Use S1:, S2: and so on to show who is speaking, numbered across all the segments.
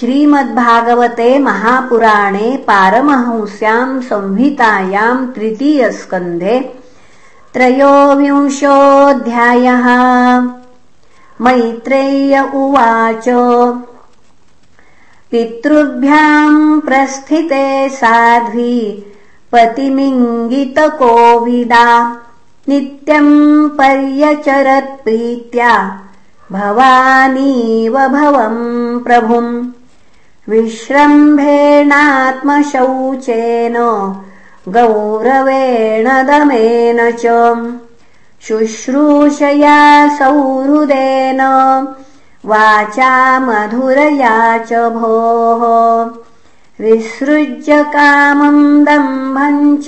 S1: श्रीमद्भागवते महापुराणे पारमहंस्याम् संहितायाम् तृतीयस्कन्धे त्रयोविंशोऽध्यायः। मैत्रेय्य उवाच पितृभ्याम् प्रस्थिते साध्वी पतिमिङ्गितकोविदा नित्यम् पर्यचरत्प्रीत्या भवानीव भवम् प्रभुम् विश्रम्भेणात्मशौचेन गौरवेण दमेन च शुश्रूषया सौहृदेन वाचा मधुरया च भोः। विसृज्य कामम् दम्भम् च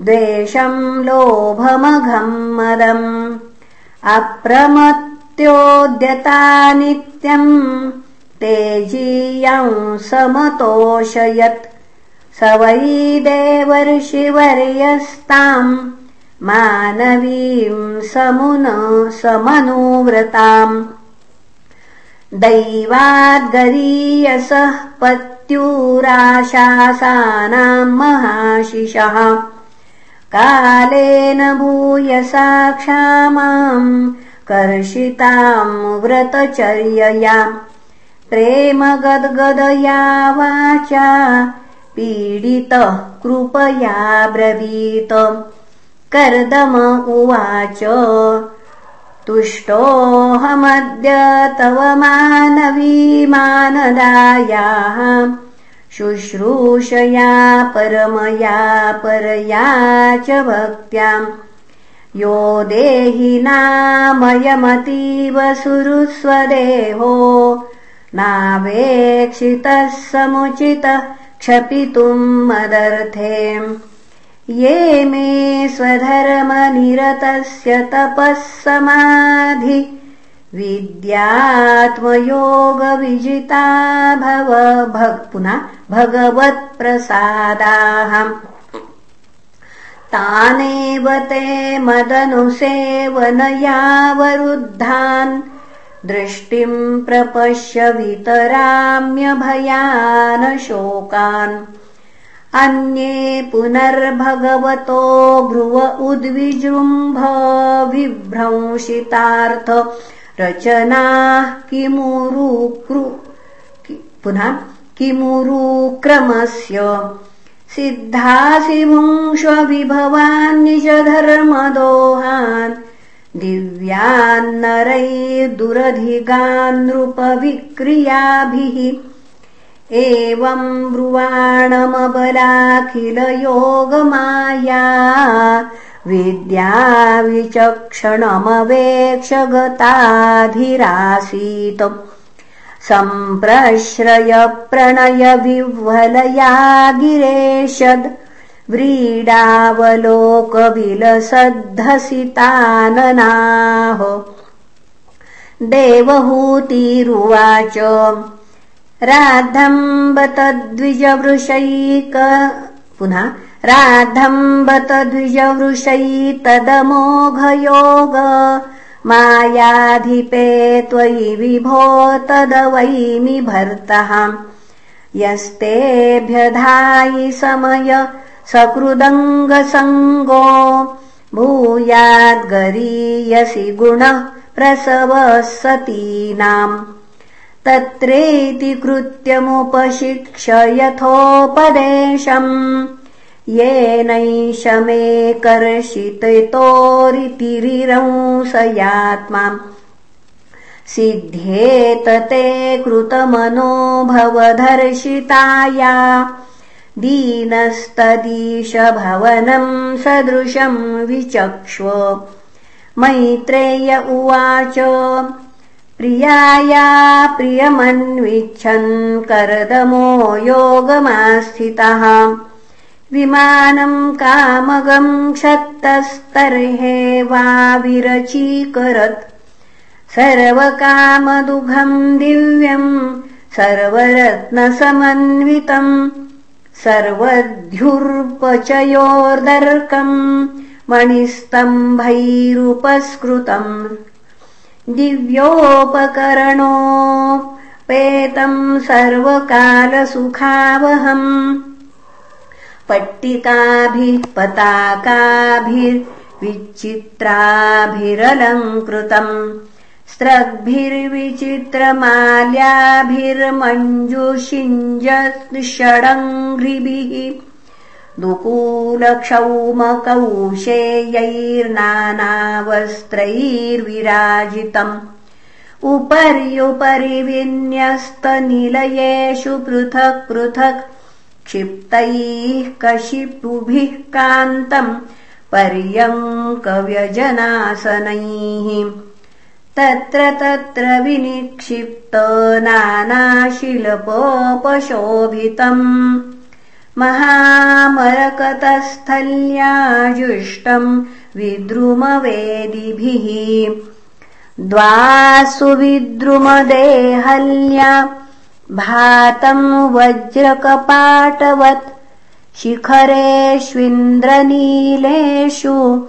S1: द्वेषम् लोभमघम् मदम्। अप्रमत्योद्यता नित्यम् तेजीयम् समतोषयत्। स वै देवर्षिवर्यस्ताम् मानवीम् समुन समनुव्रताम्। दैवाद्गरीयसः पत्युराशासानाम् महाशिषः। कालेन भूयसा क्षामाम् कर्षिताम् प्रेमगद्गदया वाचा पीडितः कृपया ब्रवीत। कर्दम उवाच तुष्टोऽहमद्य तव मानवीमानदायाः शुश्रूषया परमया परया च भक्त्याम् यो देहि नामयमतीव सुरुस्वदेहो नावेक्षितः समुचितः क्षपितुम् मदर्थे ये मे स्वधर्मनिरतस्य तपः समाधि। विद्यात्मयोगविजिता भव पुनः भगवत्प्रसादाः तानेव ते मदनुसेवनयावरुद्धान् दृष्टिम् प्रपश्य वितराम्यभयानशोकान्। अन्ये पुनर्भगवतो भ्रुव उद्विजृम्भ विभ्रंशितार्थ रचनाः किमुरुक्रु पुनः किमुरुक्रमस्य। सिद्धासि भुङ्क्ष्वविभवान् निजधर्मदोहान् दिव्यान्नरैर्दुरधिगान्नृपविक्रियाभिः एवम् ब्रुवाणमबलाखिलयोगमाया विद्या विचक्षणमवेक्ष सम्प्रश्रय प्रणय विह्वलया गिरेशद् व्रीडावलोकविलसद्धसिताननाः देवहूतिरुवाच राधम्बतद्विजवृषैक पुनः राधम्बतद्विजवृषैतदमोघयोग मायाधिपे त्वयि विभो तदवैमि भर्तः यस्तेभ्यधायि समय सकृदङ्गसङ्गो भूयाद्गरीयसि गुणः प्रसवः सतीनाम् तत्रेति कृत्यमुपशिक्ष यथोपदेशम्। येनैष मे कर्षितोरितिरिरंसयात्मा सिद्ध्येत ते कृतमनो भवधर्षिताया दीनस्तदीश भवनम् सदृशम् विचक्ष्व मैत्रेय उवाच प्रियाया प्रियमन्विच्छन् करदमो योगमास्थितः। विमानम् कामगम् क्षत्तस्तर्हे वा विरचीकरत्। सर्वकामदुघम् दिव्यम् सर्वरत्नसमन्वितम् सर्वध्युर्पचयोर्दर्कम् मणिस्तम्भैरुपस्कृतम्। दिव्योपकरणो श्वेतम् सर्वकालसुखावहम्। पट्टिकाभिः पताकाभिर्विचित्राभिरलङ्कृतम् स्रग्भिर्विचित्रमाल्याभिर्मञ्जुषिञ्जषडङ्घ्रिभिः दुकूलक्षौमकौशेयैर्नानावस्त्रैर्विराजितम्। उपर्युपरि विन्यस्तनिलयेषु पृथक् पृथक् क्षिप्तैः कशिपुभिः कान्तम् पर्यङ्कव्यजनासनैः तत्र तत्र विनिक्षिप्त नानाशिल्पोपशोभितम्। महामरकतस्थल्याजुष्टम् विद्रुमवेदिभिः। द्वासु विद्रुमदेहल्या भातम् वज्रकपाटवत् शिखरेष्विन्द्रनीलेषु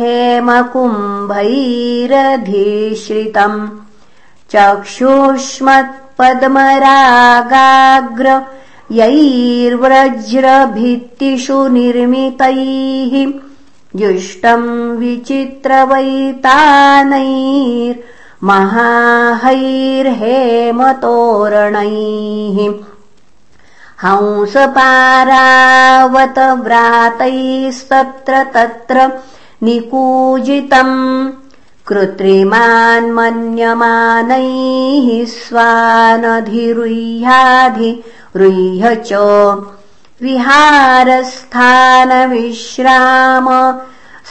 S1: हेमकुम्भैरधिश्रितम्। चक्षुष्मत्पद्मरागाग्र यैर्व्रज्रभित्तिषु निर्मितैः। जुष्टम् विचित्रवैतानैर्महाहैर्हेमतोरणैः हंसपारावतव्रातैस्तत्र तत्र निकूजितम् कृत्रिमान्मन्यमानैः स्वानधिरुह्याधिरुह्य च विहारस्थानविश्राम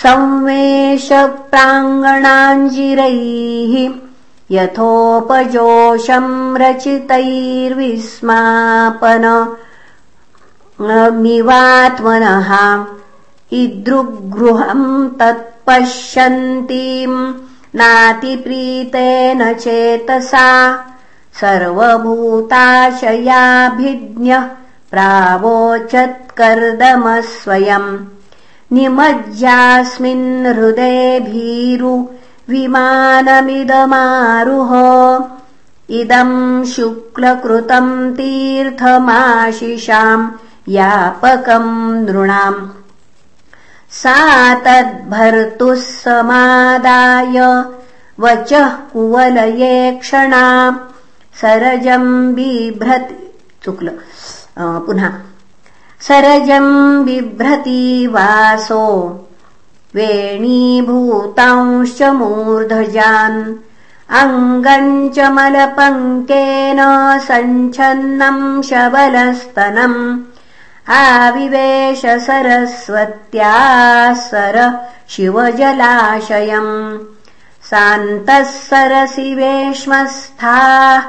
S1: संवेशप्राङ्गणाञ्जिरैः यथोपजोषम् रचितैर्विस्मापन मिवात्मनः इदृगृहम् तत्पश्यन्तीम् नातिप्रीतेन चेतसा सर्वभूताशयाभिज्ञः प्रावोचत्कर्दमस्वयम् निमज्जास्मिन् हृदे भीरु विमानमिदमारुह इदम् शुक्लकृतम् तीर्थमाशिषाम् यापकम् नृणाम् सा तद्भर्तुः समादाय। वचः कुवलये क्षणा सरजम् बिभ्रति। पुनः। सरजम् बिभ्रति वासो। वेणीभूतांश्च मूर्धजान्। अङ्गम् च मलपङ्केन सञ्छन्नम् शबलस्तनम् आविवेश सरस्वत्या सर शिवजलाशयम्। सान्तः सरसि वेश्मस्थाः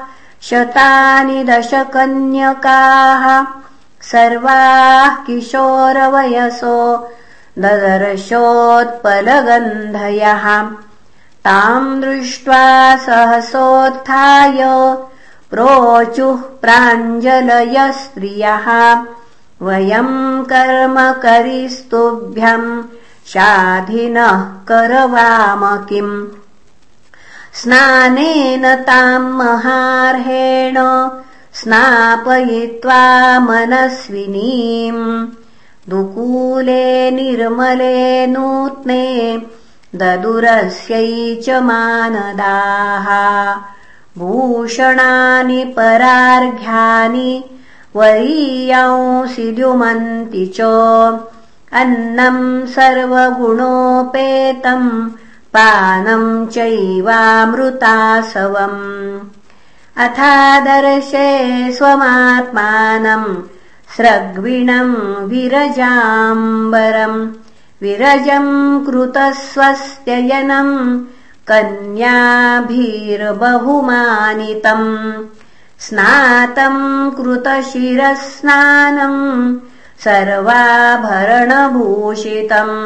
S1: शतानि दशकन्यकाः सर्वाः किशोरवयसो ददर्शोत्पलगन्धयः। ताम् दृष्ट्वा सहसोत्थाय प्रोचुः प्राञ्जलय स्त्रियः वयम् कर्म करिस्तुभ्यम् शाधिनः करवाम किम् स्नानेन ताम् महार्हेण स्नापयित्वा मनस्विनीम्। दुकूले निर्मले नूत्ने ददुरस्यै च मानदाः। भूषणानि परार्घ्यानि वरीयांसि द्युमन्ति च। अन्नम् सर्वगुणोपेतम् पानम् चैवामृतासवम्। अथादर्शे स्वमात्मानम् स्रग्विणम् विरजाम्बरम्। विरजम् कृतस्वस्त्ययनम् कन्याभिर्बहुमानितम् स्नातम् कृतशिरस्नानम् सर्वाभरणभूषितम्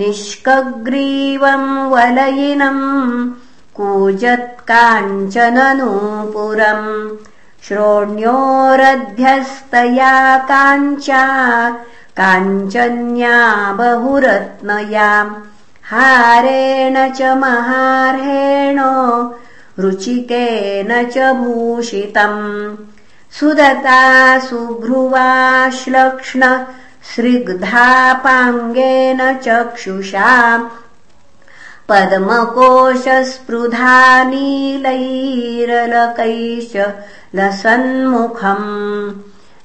S1: निष्कग्रीवम् वलयिनम् कूजत्काञ्चननूपुरम् श्रोण्योरध्यस्तया काञ्चा काञ्चन्या बहुरत्नया हारेण च महार्हेण रुचिकेन च भूषितम्। सुदता सुभ्रुवाश्लक्ष्ण सृग्धापाङ्गेन चक्षुषा। पद्मकोशस्पृधा नीलैरलकैश्च लसन्मुखम्।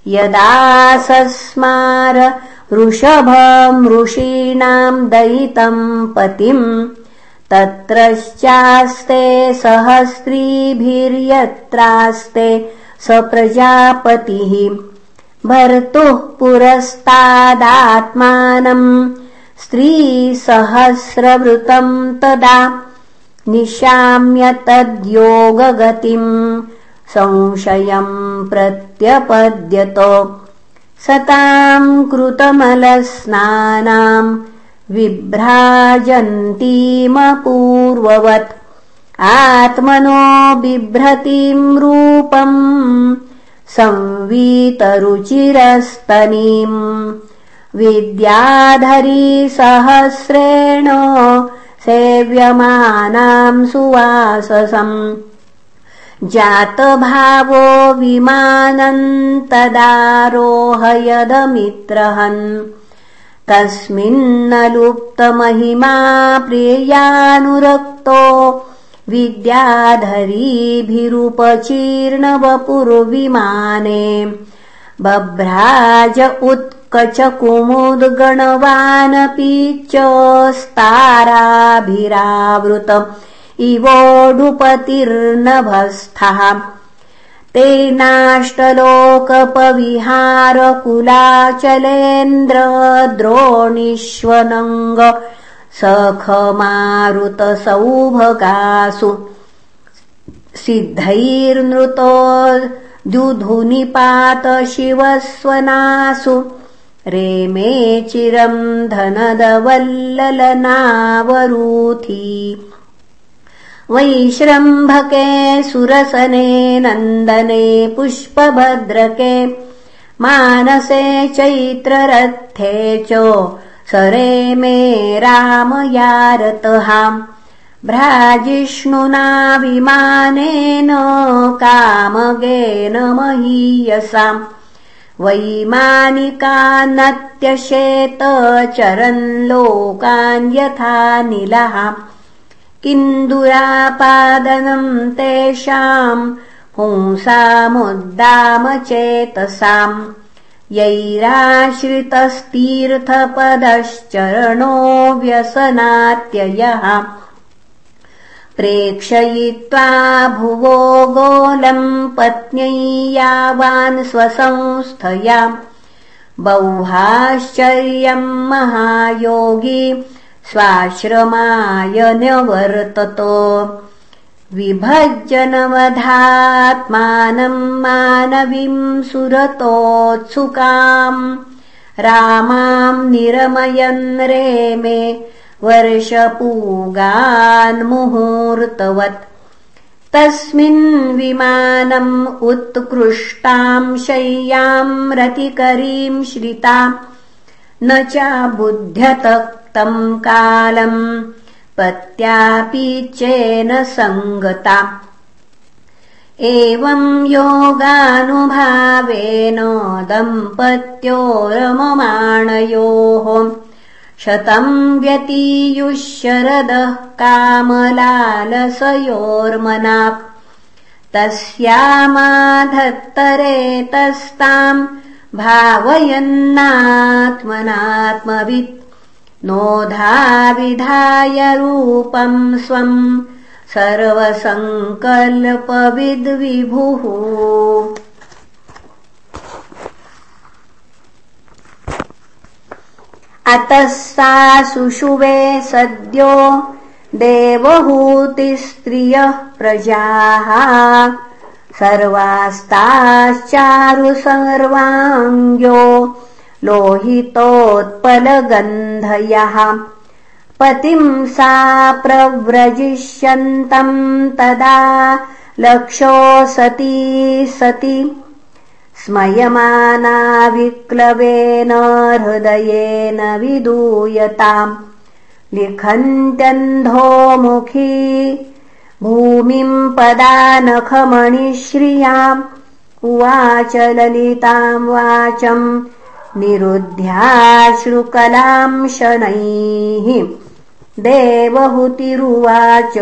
S1: यदा सस्मार ऋषीणाम् दयितम् पतिम् तत्रश्चास्ते सहस्रीभिर्यत्रास्ते स प्रजापतिः भर्तुः पुरस्तादात्मानम् स्त्रीसहस्रवृतम् तदा निशाम्य तद्योगगतिम् संशयम् प्रत्यपद्यत। सताम् कृतमलस्नानाम् विभ्राजन्तीमपूर्ववत्। आत्मनो बिभ्रतीम् रूपम् संवीतरुचिरस्तनीम्। विद्याधरी सहस्रेण सेव्यमानाम् सुवाससम्। जातभावो विमानन्तदारोहयदमित्रहन् तस्मिन्न लुप्तमहिमा प्रियानुरक्तो विद्याधरीभिरुपचीर्णवपुर्विमाने बभ्राज उत्कच कुमुद्गणवानपि च स्ताराभिरावृतम् इवोडुपतिर्नभस्थः तेनाष्टलोकपविहारकुलाचलेन्द्रद्रोणीष्वनङ्ग सखमारुतसौभगासु सिद्धैर्नृतो दुधुनिपात शिवस्वनासु रेमे चिरम् धनदवल्ललनावरूथी वैश्रम्भके सुरसने नन्दने पुष्पभद्रके मानसे चैत्ररथे च सरे मे रामयारतः भ्राजिष्णुना विमानेन कामगेन महीयसाम् वैमानिकान्नत्यशेत चरन् लोकान् यथा निलः किन्दुरापादनम् तेषाम् पुंसामुद्दामचेतसाम् यैराश्रितस्तीर्थपदश्चरणो व्यसनात्ययः प्रेक्षयित्वा भुवो गोलम् पत्न्यै यावान् स्वसंस्थया बह्वाश्चर्यम् महायोगी स्वाश्रमाय न्यवर्तत विभज्जनवधात्मानम् मानवीम् सुरतोत्सुकाम् रामाम् निरमयन् रेमे वर्षपूगान्मुहूर्तवत् तस्मिन् विमानम् उत्कृष्टाम् शय्याम् रतिकरीम् श्रिता। न चाबुध्यत तम् कालम् पत्यापि चेन सङ्गता एवम् योगानुभावेन दम्पत्योरममाणयोः शतम् व्यतीयुः शरदः कामलालसयोर्मना तस्यामाधत्तरेतस्ताम् भावयन्नात्मनात्मवित् नोधाविधाय रूपम् स्वम् सर्वसङ्कल्पविद्विभुः अतः सा सुषुवे सद्यो देवहूतिस्त्रियः प्रजाः सर्वास्ताश्चारु सर्वाङ्ग्यो लोहितोत्पलगन्धयः। पतिम् सा प्रव्रजिष्यन्तम् तदा लक्षो सती सति। स्मयमाना विक्लवेन हृदयेन विदूयताम्। लिखन्त्यन्धोमुखी भूमिम् पदानखमणिश्रियाम्। उवाच ललिताम् वाचम् निरुध्याश्रुकलाम् शनैः देवहुतिरुवाच।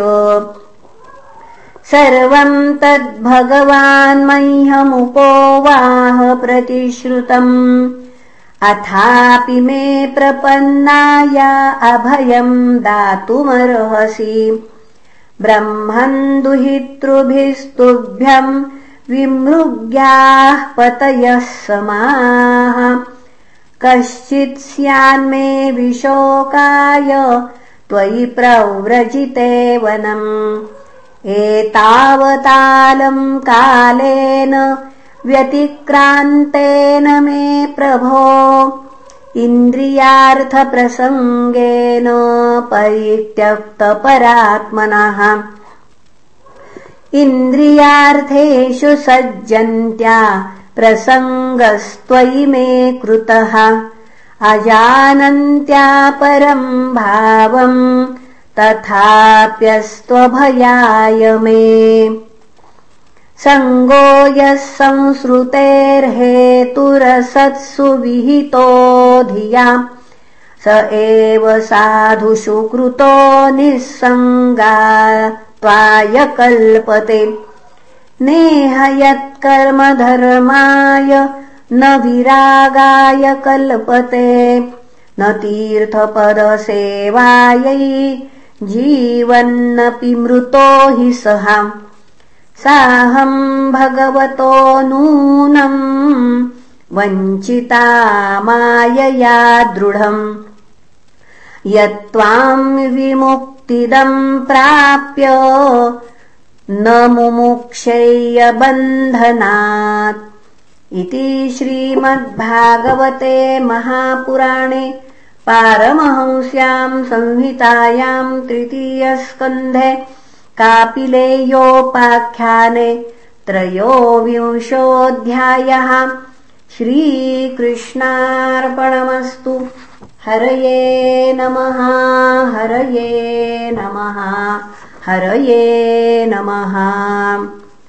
S1: सर्वम् तद्भगवान्मह्यमुपोवाह प्रतिश्रुतम्। अथापि मे प्रपन्नाया अभयम् दातुमर्हसि। ब्रह्मन् दुहितृभिस्तुभ्यम् विमृग्याः पतयः समाः कश्चित् स्यान्मे विशोकाय त्वयि प्रव्रजिते वनम्। एतावतालम् कालेन व्यतिक्रान्तेन मे प्रभो। इन्द्रियार्थप्रसङ्गेन परित्यक्तपरात्मनः। इन्द्रियार्थेषु सज्जन्त्या प्रसङ्गस्त्वयि मे कृतः। अजानन्त्या परम् भावम् तथाप्यस्त्वभयाय मे। सङ्गो यः संसृतेर्हेतुरसत्सु विहितो धिया। स एव साधुषु कृतो निःसङ्गा त्वाय कल्पते नेह यत्कर्मधर्माय न विरागाय कल्पते न तीर्थपदसेवायै जीवन्नपि मृतो हि सः। साहम् भगवतो नूनम् वञ्चिता मायया दृढम्। यत्त्वाम् विमुक्तिदम् प्राप्य न मुमुक्षय्यबन्धनात् इति श्रीमद्भागवते महापुराणे पारमहंस्याम् संहितायाम् तृतीयस्कन्धे कापिलेयोपाख्याने त्रयोविंशोऽध्यायः श्रीकृष्णार्पणमस्तु। हरये नमः हरये नमः हरये नमः